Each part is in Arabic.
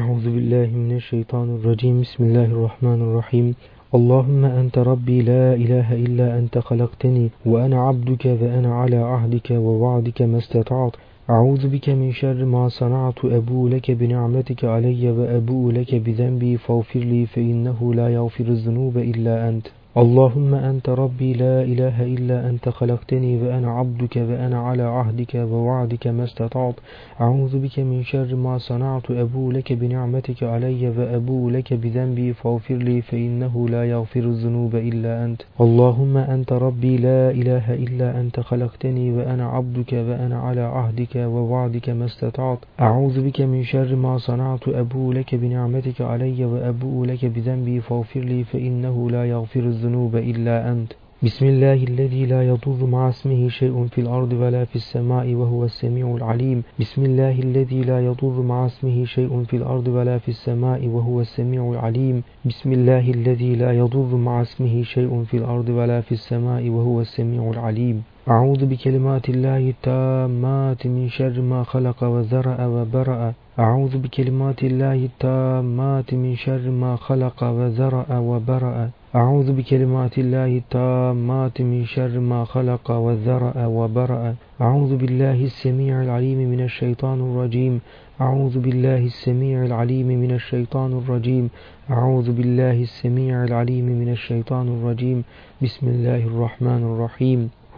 أعوذ بالله من الشيطان الرجيم. بسم الله الرحمن الرحيم. اللهم أنت ربي لا إله إلا أنت خلقتني وأنا عبدك وأنا على عهدك ووعدك ما استطعت. أعوذ بك من شر ما صنعت. أبو لك بنعمتك علي وأبو لك بذنبي. فاغفر لي فإنه لا يغفر الذنوب إلا أنت. اللهم أنت ربي لا إله إلا أنت خلقتني وأنا عبدك وأنا على عهدك ووعدك ما استطعت. أعوذ بك من شر ما صنعت. أبو لك بنعمتك علي وأبو لك بذنبي. فاغفر لي فإنه لا يغفر الذنوب إلا أنت. اللهم أنت ربي لا إله إلا أنت خلقتني وأنا عبدك وأنا على عهدك ووعدك ما استطعت. أعوذ بك من شر ما صنعت. أبو لك بنعمتك علي وأبو لك بذنبي. فاغفر لي فإنه لا يغفر الذنوب الذنوب إلا أنت. بسم الله الذي لا يضر مع اسمه شيء في الأرض ولا في السماء وهو السميع العليم. بسم الله الذي لا يضر مع اسمه شيء في الأرض ولا في السماء وهو السميع العليم. بسم الله الذي لا يضر مع اسمه شيء في الأرض ولا في السماء وهو السميع العليم. أعوذ بكلمات الله التامات من شر ما خلق وزرع وبرأ. أعوذ بكلمات الله التامات من شر ما خلق وزرع وبرأ. أعوذ بكلمات الله التامات من شر ما خلق وذرأ وبرأ. أعوذ بالله السميع العليم من الشيطان الرجيم. أعوذ بالله السميع العليم من الشيطان الرجيم. أعوذ بالله السميع العليم من الشيطان الرجيم. بسم الله الرحمن الرحيم.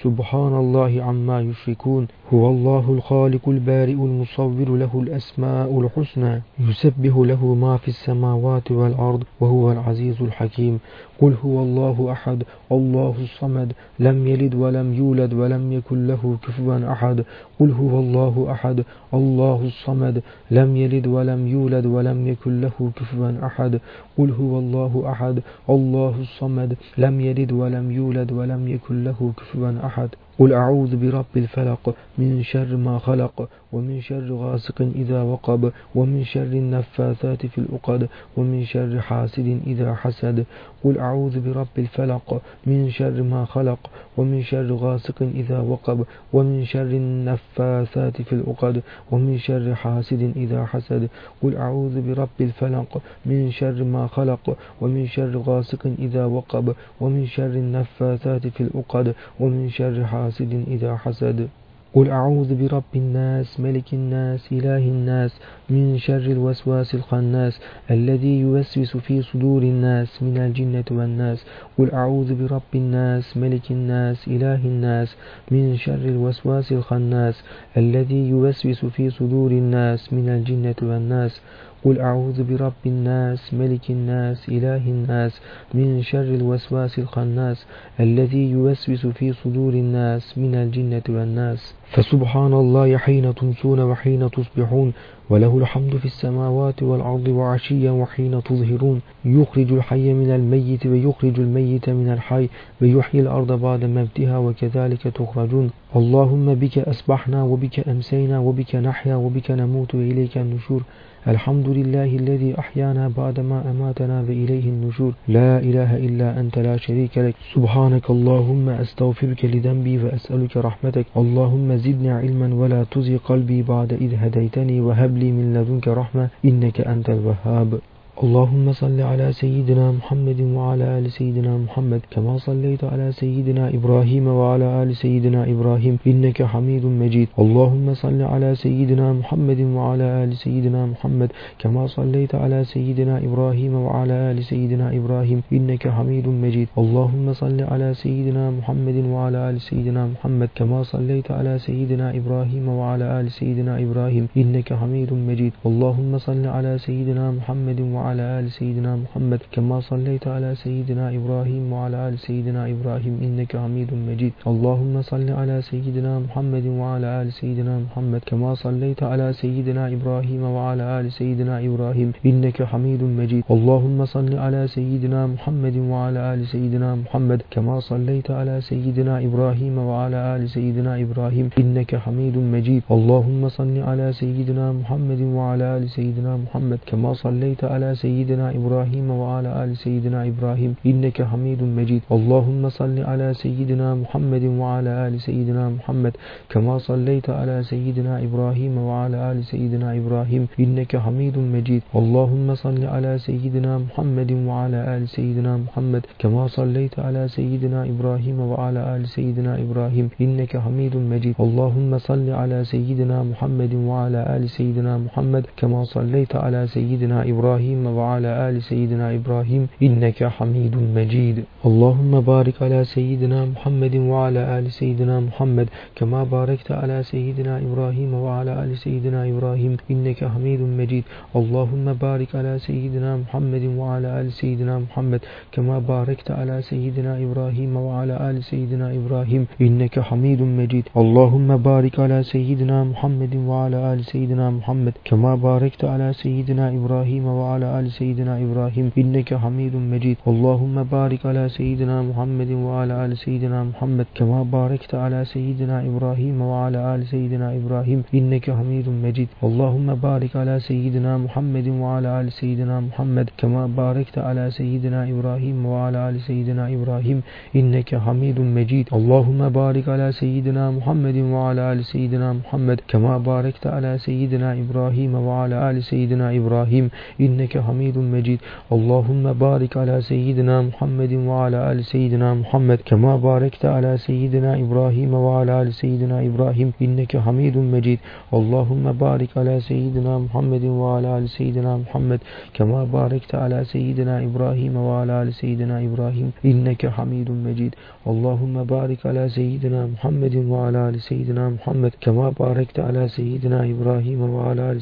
سبحان الله عما يشركون. هو الله الخالق البارئ المصور له الأسماء الحسنى يسبح له ما في السماوات والأرض وهو العزيز الحكيم. قل هو الله أحد الله الصمد لم يلد ولم يولد ولم يكن له كفوا أحد. قل هو الله أحد الله الصمد لم يلد ولم يولد ولم يكن له كفوا أحد. قل هو الله أحد الله الصمد لم يلد ولم يولد ولم يكن له كفوا أحد. قل أعوذ برب الفلق من شر ما خلق ومن شر غاسق إذا وقب ومن شر النفاثات في الأقد ومن شر حاسد إذا حسد قل أعوذ برب الفلق من شر ما خلق ومن شر غاسق إذا وقب ومن شر النفاثات في الأقد ومن شر حاسد إذا حسد قل أعوذ برب الفلق من شر ما خلق ومن شر غاسق إذا وقب ومن شر النفاثات في الأقد ومن شر حاسد إذا حسد. قل أعوذ برب الناس ملك الناس إله الناس. من شر الوسواس الخناس الذي يوسوس في صدور الناس من الجنة والناس. قل أعوذ برب الناس ملك الناس إله الناس. من شر الوسواس الخناس الذي يوسوس في صدور الناس من الجنة والناس. قل أعوذ برب الناس ملك الناس إله الناس. من شر الوسواس الخناس الذي يوسوس في صدور الناس من الجنة والناس. فسبحان الله حين تمسون وحين تصبحون. وله الحمد في السماوات والأرض وعشيا وحين تظهرون. يخرج الحي من الميت ويخرج الميت من الحي ويحيي الأرض بعد موتها وكذلك تخرجون. اللهم بك أصبحنا وبك أمسينا وبك نحيا وبك نموت وإليك النشور. الحمد لله الذي أحيانا بعدما أماتنا وإليه النشور لا إله إلا أنت لا شريك لك. سبحانك اللهم أستغفرك لذنبي وأسألك رحمتك. اللهم زدني علما ولا تزي قلبي بعد إذ هديتني وهب لي من لدنك رحمة. إنك أنت الوهاب. اللهم صل على سيدنا محمد وعلى آل سيدنا محمد كما صليت على سيدنا إبراهيم وعلى آل سيدنا إبراهيم إنك حميد مجيد. اللهم صل على سيدنا محمد وعلى آل سيدنا محمد كما صليت على سيدنا إبراهيم وعلى آل سيدنا إبراهيم إنك حميد مجيد. اللهم صل على سيدنا محمد وعلى آل سيدنا محمد كما صليت على سيدنا إبراهيم وعلى آل سيدنا إبراهيم إنك حميد مجيد. اللهم صل على سيدنا محمد وعلى وعلى آل سيدنا محمد كما صليت على سيدنا إبراهيم وعلى آل سيدنا إبراهيم إنك حميد مجيد. اللهم صل على سيدنا محمد وعلى آل سيدنا محمد كما صليت على سيدنا إبراهيم وعلى آل سيدنا إبراهيم إنك حميد مجيد. اللهم صل على سيدنا محمد وعلى آل سيدنا محمد كما صليت على سيدنا إبراهيم وعلى آل سيدنا إبراهيم إنك حميد مجيد. اللهم صل على سيدنا محمد وعلى آل سيدنا محمد كما صليت على سيدنا إبراهيم وعلى آل سيدنا إبراهيم إنك حميد مجيد. اللهم صل على سيدنا محمد وعلى آل سيدنا محمد كما صليت على سيدنا إبراهيم وعلى آل سيدنا إبراهيم إنك حميد مجيد. اللهم صل على سيدنا محمد وعلى آل سيدنا محمد كما صليت على سيدنا إبراهيم وعلى آل سيدنا إبراهيم إنك حميد مجيد. اللهم صل على سيدنا محمد وعلى آل سيدنا محمد كما صليت على سيدنا إبراهيم وعلى آل سيدنا إبراهيم إنك حميد مجيد. اللهم بارك على سيدنا محمد وعلى آل سيدنا محمد كما باركت على سيدنا إبراهيم وعلى آل سيدنا إبراهيم إنك حميد مجيد. اللهم بارك على سيدنا محمد وعلى آل سيدنا محمد كما باركت على سيدنا إبراهيم وعلى آل سيدنا إبراهيم إنك حميد مجيد. اللهم بارك على سيدنا محمد وعلى آل سيدنا محمد كما باركت على سيدنا إبراهيم وعلى آل سيدنا إبراهيم إنك حميد مجيد. اللهم بارك على سيدنا محمد وعلى آل سيدنا محمد كما باركت على سيدنا إبراهيم وعلى آل سيدنا إبراهيم إنك حميد مجيد. اللهم بارك على سيدنا محمد وعلى آل سيدنا محمد كما باركت على سيدنا إبراهيم وعلى آل سيدنا إبراهيم إنك حميد مجيد. اللهم بارك على سيدنا محمد وعلى آل سيدنا محمد كما باركت على سيدنا إبراهيم وعلى آل سيدنا إبراهيم إنك حميد مجيد اللهم بارك على سيدنا محمد وعلى آل سيدنا محمد كما باركت على سيدنا إبراهيم وعلى آل سيدنا إبراهيم إنك حميد مجيد اللهم بارك على سيدنا محمد وعلى آل سيدنا محمد كما باركت على سيدنا إبراهيم وعلى آل سيدنا إبراهيم إنك حميد مجيد اللهم بارك على سيدنا محمد وعلى آل سيدنا محمد كما باركت على سيدنا إبراهيم وعلى آل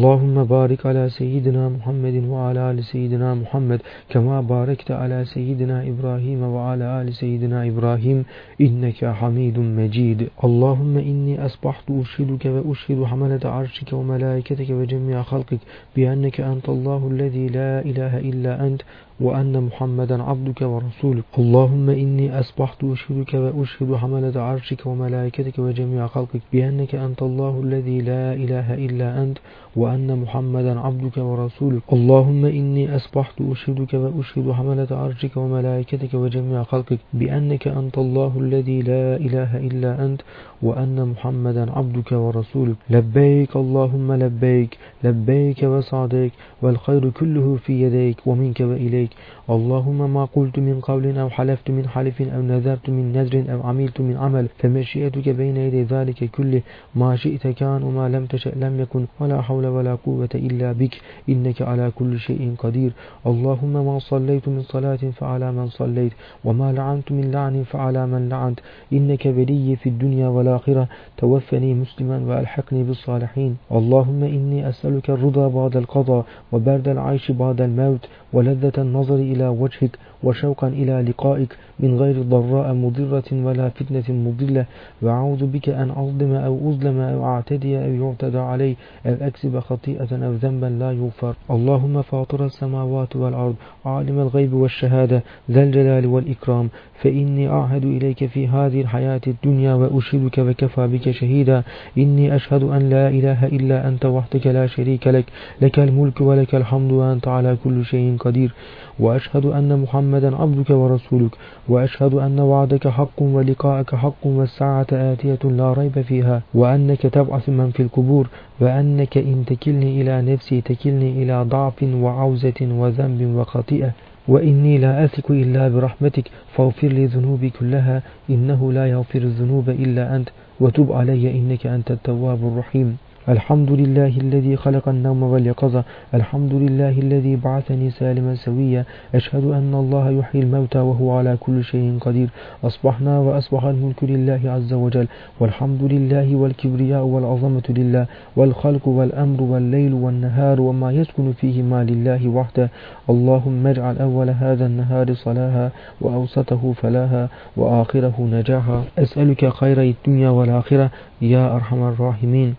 سيدنا إبراهيم إنك حميد مجيد اللهم بارك على سيدنا محمد وعلى آل سيدنا محمد كما باركت على سيدنا إبراهيم وعلى آل سيدنا إبراهيم إنك حميد مجيد اللهم إني أصبحت أشهدك وأشهد حملة عرشك وملائكتك وجميع خلقك بأنك أنت الله الذي لا إله إلا أنت وأن محمدا عبدك ورسولك. اللهم إني أصبحت أشهدك وأشهد حملة عرشك وملائكتك وجميع خلقك بأنك أنت الله الذي لا إله إلا أنت وأن محمدا عبدك ورسولك. اللهم إني أصبحت أشهدك وأشهد حملة عرشك وملائكتك وجميع خلقك بأنك أنت الله الذي لا إله إلا أنت وأن محمدا عبدك ورسولك. لبيك اللهم لبيك لبيك وسعديك والخير كله في يديك ومنك وإليك. اللهم ما قلت من قول أو حلفت من حلف أو نذرت من نذر أو عملت من عمل فمشيئتك بين يدي ذلك كله. ما شئت كان وما لم تشأ لم يكن ولا حول ولا قوة إلا بك. إنك على كل شيء قدير. اللهم ما صليت من صلاة فعلى من صليت وما لعنت من لعن فعلى من لعنت. إنك ولي في الدنيا والآخرة. توفني مسلما وألحقني بالصالحين. اللهم إني أسألك الرضا بعد القضاء وبرد العيش بعد الموت. ولذة النظر إلى وجهك وشوقا إلى لقائك من غير ضراء مضرة ولا فتنة مضلة. وأعوذ بك أن أظلم أو أظلم أو أعتدي أو يعتدى علي أو أكسب خطيئة أو ذنبا لا يغفر. اللهم فاطر السماوات والأرض عالم الغيب والشهادة ذا الجلال والإكرام. فإني أعهد إليك في هذه الحياة الدنيا وأشهدك وكفى بك شهيدا. إني أشهد أن لا إله إلا أنت وحدك لا شريك لك. لك الملك ولك الحمد وأنت على كل شيء قدير. وأشهد أن محمدا عبدك ورسولك وأشهد أن وعدك حق ولقاءك حق والساعة آتية لا ريب فيها وأنك تبعث من في القبور وأنك إن تكلني إلى نفسي تكلني إلى ضعف وعوزة وذنب وخطيئة وإني لا أثق إلا برحمتك فاغفر لي ذنوبي كلها إنه لا يغفر الذنوب إلا أنت وتب علي إنك أنت التواب الرحيم. الحمد لله الذي خلق النوم واليقظة. الحمد لله الذي بعثني سالما سويا. أشهد أن الله يحيي الموتى وهو على كل شيء قدير. أصبحنا وأصبح الملك لله عز وجل. والحمد لله والكبرياء والعظمة لله. والخلق والأمر والليل والنهار وما يسكن فيهما لله وحده. اللهم اجعل أول هذا النهار صلاها وأوسطه فلاها وآخره نجاها. أسألك خير الدنيا والآخرة. يا أرحم الراحمين.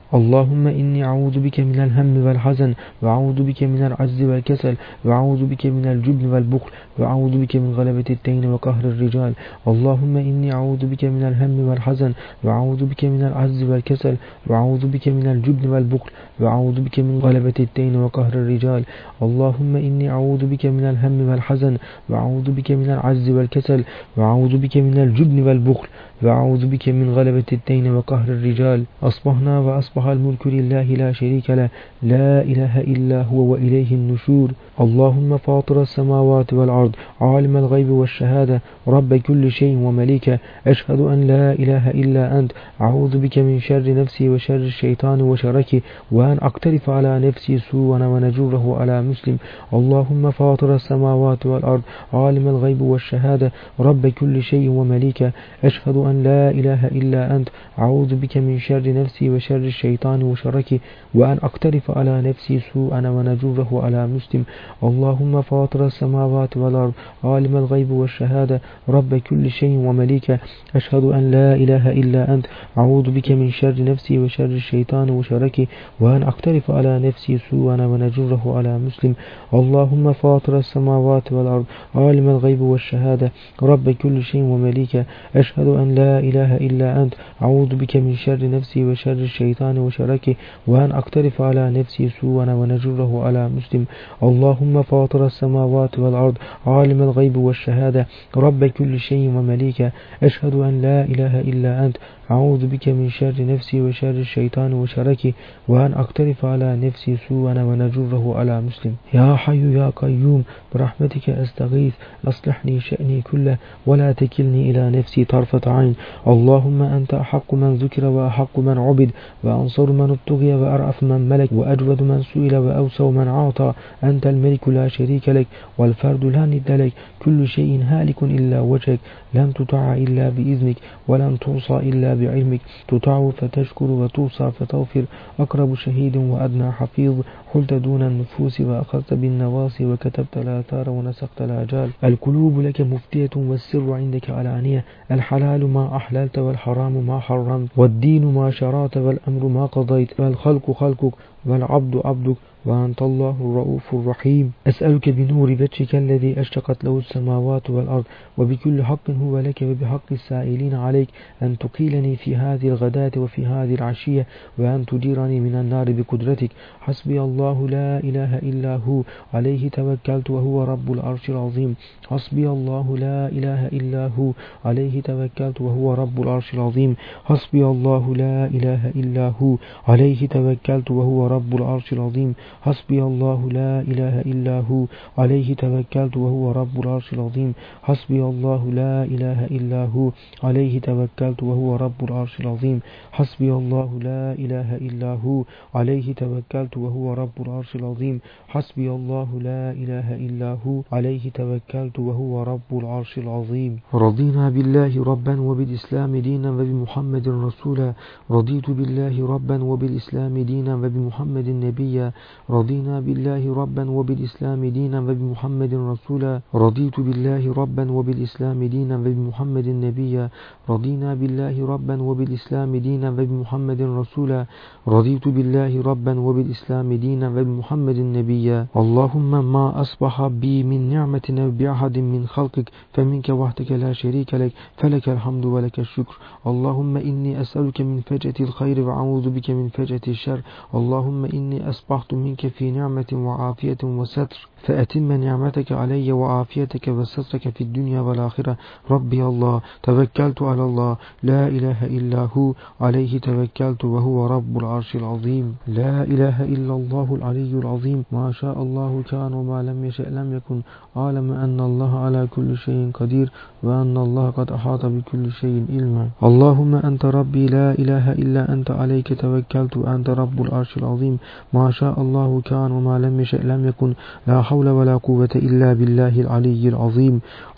اللهم إني أعوذ بك من الهم والحزن وأعوذ بك من العجز والكسل وأعوذ بك من الجبن والبخل وأعوذ بك من غلبة الدين وقهر الرجال اللهم إني أعوذ بك من الهم والحزن وأعوذ بك من العجز والكسل وأعوذ بك من الجبن والبخل وأعوذ بك من غلبة الدين وقهر الرجال اللهم إني أعوذ بك من الهم والحزن وأعوذ بك من العجز والكسل وأعوذ بك من الجبن والبخل وأعوذ بك من غلبة الدين وقهر الرجال. أصبحنا وأصبح الملك لله لا شريك له. لا إله إلا هو وإليه النشور. اللهم فاطر السماوات والأرض عالم الغيب والشهادة. رب كل شيء ومليكه أشهد أن لا إله إلا أنت. أعوذ بك من شر نفسي وشر الشيطان وشركه وأن أقترف على نفسي سوءا ونجره على مسلم. اللهم فاطر السماوات والأرض عالم الغيب والشهادة. رب كل شيء ومليكه أشهد أن لا إله إلا أنت. أعوذ بك من شر نفسي وشر الشيطان وشركه وأن أقترف على نفسي سوءا ونجره على مسلم. اللهم فاطر السماوات والأرض عالم الغيب والشهادة. رب كل شيء ومليكه أشهد أن لا إله إلا أنت. أعوذ بك من شر نفسي وشر الشيطان وشركه وأن أقترف على نفسي سوءا ونجره على مسلم. اللهم فاطر السماوات والأرض عالم الغيب والشهادة. رب كل شيء ومليكه أشهد أن لا إله إلا أنت. أعوذ بك من شر نفسي وشر الشيطان وشركه وأن أقترف على نفسي سوءا ونجره على مسلم. اللهم فاطر السماوات والأرض عالم الغيب والشهادة. رب كل شيء ومليكه أشهد أن لا إله إلا أنت. أعوذ بك من شر نفسي وشر الشيطان وشركه وأن أقترف على نفسي سوءا ونجره على مسلم. يا حي يا قيوم برحمتك أستغيث أصلحني شأني كله ولا تكلني إلى نفسي طرفة عين. اللهم أنت أحق من ذكر وأحق من عبد وأنصر من ابتغي وأرأف من ملك وأجود من سئل وأوسو من عاطى أنت الملك لا شريك لك والفرد لا ند لك. كل شيء هالك إلا وجهك لن تطع إلا بإذنك ولن توصى إلا بعلمك تطاع فتشكر وتوصى فتغفر. أقرب شهيد وأدنى حفيظ. حلت دون النفوس وأخذت بالنواصي وكتبت الآثار ونسقت الآجال القلوب لك مفتية والسر عندك علانية. الحلال ما أحللت والحرام ما حرمت. والدين ما شرعت والأمر ما قضيت. والخلق خلقك والعبد عبدك. وأنت الله الرؤوف الرحيم. أسألك بنور بجك الذي أشتقت له السماوات والأرض وبكل حق هو لك وبحق السائلين عليك أن تقيلني في هذه الغداة وفي هذه العشية وأن تديرني من النار بقدرتك. حسبي الله لا إله إلا هو عليه توكلت وهو رب العرش العظيم. حسبي الله لا إله إلا هو عليه توكلت وهو رب العرش العظيم. حسبي الله لا إله إلا هو عليه توكلت وهو رب العرش العظيم. حسبي الله لا إله إلا هو عليه توكلت وهو رب العرش العظيم. حسبي الله لا إله إلا هو عليه توكلت وهو رب العرش العظيم. حسبي الله لا إله إلا هو عليه توكلت وهو رب العرش العظيم. حسبي الله لا إله إلا هو عليه توكلت وهو رب العرش العظيم. رضينا بالله ربا وبالإسلام دينا وبمحمد رسولا. رضيت بالله ربا وبالإسلام دينا وبمحمد نبيا. رضينا بالله ربا وبالإسلام دينا وبمحمد رسولا. رضيت بالله ربا وبالإسلام دينا وبمحمد نبيا. رضينا بالله ربا وبالإسلام دينا وبمحمد رسولا. رضيت بالله ربا وبالإسلام دينا وبمحمد نبيا. اللهم ما أصبح بي من نعمة بأحد من خلقك فمنك وحدك لا شريك لك فلك الحمد ولك الشكر. اللهم إني أسألك من فجأة الخير وأعوذ بك من فجأة الشر. اللهم إني أصبحت من منك في نعمة وعافية وستر. فأتم نعمتك علي وعافيتك وسترك في الدنيا والآخرة. ربي الله توكلت على الله. لا إله إلا هو. عليه توكلت وهو رب العرش العظيم. لا إله إلا الله العلي العظيم. ما شاء الله كان وما لم يشأ لم يكن. عالم أن الله على كل شيء قدير وأن الله قد أحاط بكل شيء علما. اللهم أنت ربي. لا إله إلا أنت. عليك توكلت وأنت رب العرش العظيم. ما شاء الله كان وما لم يشأ لم يكن. لا حول ولا قوة إلا بالله العلي العظيم.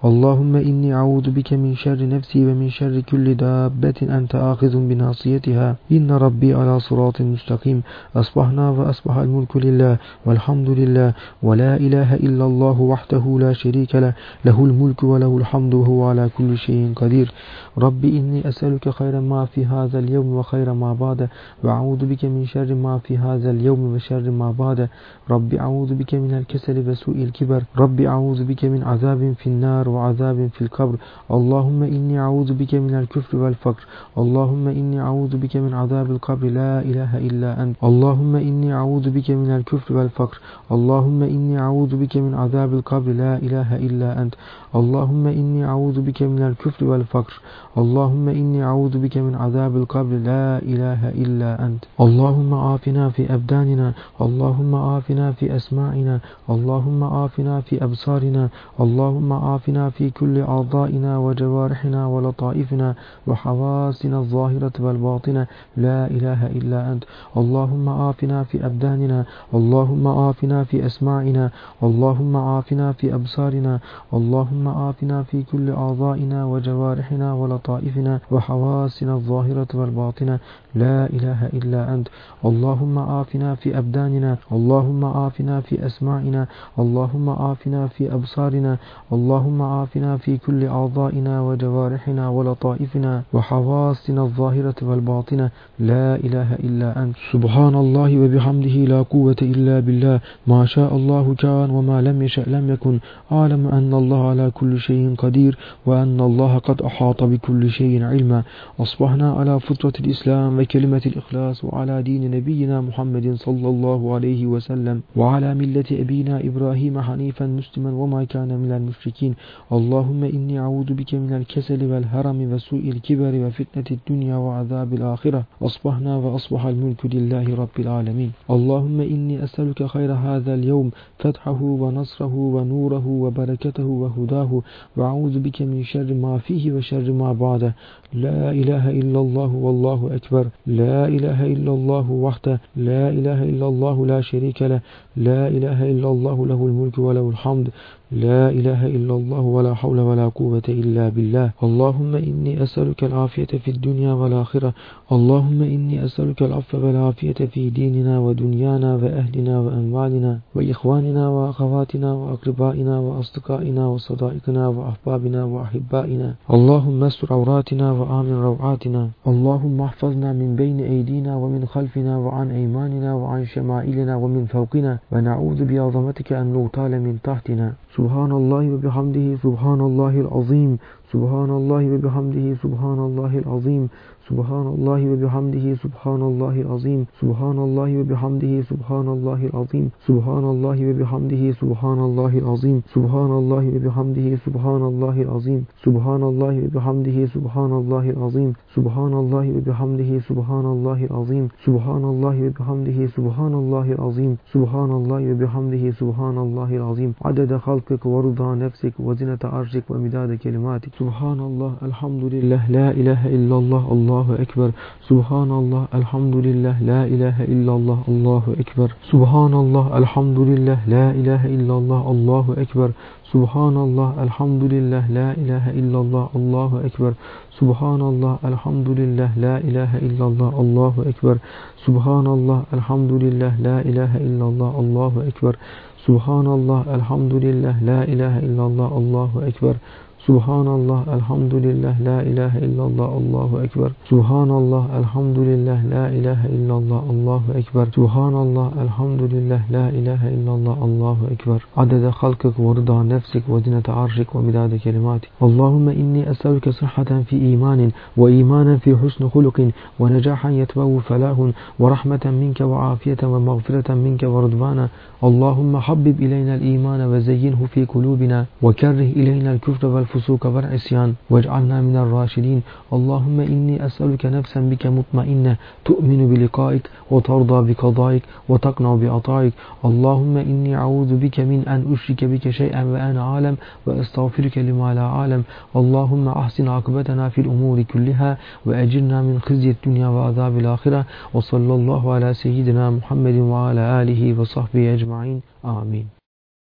اللهم إني أعوذ بك من شر نفسي ومن شر كل دابة أنت آخذ بناصيتها. إن ربي على صراط مستقيم. أصبحنا وأصبح الملك لله والحمد لله. ولا إله إلا الله وحده لا شريك له. له الملك وله الحمد وهو على كل شيء قدير. ربي إني أسألك خير ما في هذا اليوم وخير ما بعد. وأعوذ بك من شر ما في هذا اليوم وشر ما بعد. ربي أعوذ بك من الكسل وسوء الكبر ربي أعوذ بك من عذاب في النار وعذاب في القبر اللهم إني أعوذ بك من الكفر والفقر اللهم إني أعوذ بك من عذاب القبر لا إله إلا أنت اللهم إني أعوذ بك من الكفر والفقر اللهم إني أعوذ بك من عذاب القبر لا إله إلا أنت اللهم إني أعوذ بك من الكفر والفقر اللهم إني أعوذ بك من عذاب القبر لا إله إلا أنت اللهم عافنا في أبداننا اللهم عافنا في أسماعنا اللهم عافنا في أبصارنا اللهم عافنا في كل أعضائنا وجوارحنا ولطائفنا وحواسنا الظاهرة والباطنة. لا إله إلا أنت. اللهم عافنا في أبداننا اللهم عافنا في أسماعنا اللهم عافنا في أبصارنا اللهم عافنا في كل أعضائنا وجوارحنا ولطائفنا وحواسنا الظاهرة والباطنة. لا إله إلا أنت. اللهم عافنا في أبداننا اللهم عافنا في أسماعنا اللهم عافنا في أبصارنا اللهم عافنا في كل أعضائنا وجوارحنا ولطائفنا وحواسنا الظاهرة والباطنة. لا إله إلا أنت. سبحان الله وبحمده لا قوة إلا بالله. ما شاء الله كان وما لم يشأ لم يكن. أعلم أن الله على كل شيء قدير وأن الله قد أحاط بكل شيء علما. أصبحنا على فطرة الإسلام وكلمة الإخلاص وعلى دين نبينا محمد صلى الله عليه وسلم وعلى ملة أبينا إبراهيم حنيفا مسلما وما كان من المشركين. اللهم إني أعوذ بك من الكسل والهرم وسوء الكبر وفتنة الدنيا وعذاب الآخرة. أصبحنا وأصبح الملك لله رب العالمين. اللهم إني أسألك خير هذا اليوم فتحه ونصره ونوره وبركته وهداه. وأعوذ بك من شر ما فيه وشر ما بعده. لا إله إلا الله والله أكبر. لا إله إلا الله وحده. لا إله إلا الله لا شريك له. لا إله إلا الله له الملك وله الحمد. لا إله إلا الله ولا حول ولا قوة إلا بالله. اللهم إني أسألك العافية في الدنيا والآخرة. اللهم إني أسألك العفو والعافية في ديننا ودنيانا وأهلنا وأموالنا وإخواننا وأخواتنا وأقربائنا وأصدقائنا وصدائقنا وأحبابنا وأحبائنا. اللهم استر عوراتنا وآمن روعاتنا. اللهم احفظنا من بين أيدينا ومن خلفنا وعن أيماننا وعن شمائلنا ومن فوقنا. ونعوذ بعظمتك أن نغتال من تحتنا. سبحان الله وبحمده سبحان الله العظيم سبحان الله وبحمده سبحان الله العظيم سبحان الله وبحمده سبحان الله العظيم سبحان الله وبحمده سبحان الله العظيم سبحان الله وبحمده سبحان الله العظيم سبحان الله وبحمده سبحان الله العظيم سبحان الله وبحمده سبحان الله العظيم سبحان الله وبحمده سبحان الله العظيم سبحان الله وبحمده سبحان الله العظيم سبحان الله وبحمده سبحان الله العظيم. عدد خلقك ورضا نفسك وزنة عرشك ومداد كلماتك. سبحان الله الحمد لله لا إله إلا الله الله Allahu Ekber, Subhanallah, Elhamdülillah, La ilahe illallah, Allahu Ekber, Subhanallah, Elhamdülillah, La ilahe illallah, Allahu Ekber, Subhanallah, Elhamdülillah, La ilahe illallah, Allahu Ekber, Subhanallah, Elhamdülillah, La ilahe illallah, Allahu Ekber, Subhanallah, Elhamdülillah, La ilahe illallah, Allahu Ekber, Subhanallah, Elhamdülillah, La ilahe illallah, Allahu Ekber, سبحان الله الحمد لله لا إله إلا الله الله أكبر. سبحان الله الحمد لله لا إله إلا الله الله أكبر. سبحان الله الحمد لله لا إله إلا الله الله أكبر. عدد خلقك ورضا نفسك وزنة عرشك ومداد كلماتك. اللهم إني أسألك صحة في إيمان وإيمانا في حسن خلق ونجاحا يتبو فلاه ورحمة منك وعافية ومغفرة منك ورضوانا. اللهم حبب إلينا الإيمان وزينه في قلوبنا وكره إلينا الكفر والفسوق والعصيان واجعلنا من الراشدين. اللهم إني أسألك نفسا بك مطمئنة. تؤمن بلقائك وترضى بقضائك وتقنع بعطائك اللهم إني أعوذ بك من أن أشرك بك شيئا وأنا عالم وأستغفرك لما لا أعلم. اللهم أحسن عاقبتنا في الأمور كلها وأجرنا من خزي الدنيا وعذاب الآخرة. وصلى الله على سيدنا محمد وعلى آله وصحبه أجمعين. آمين.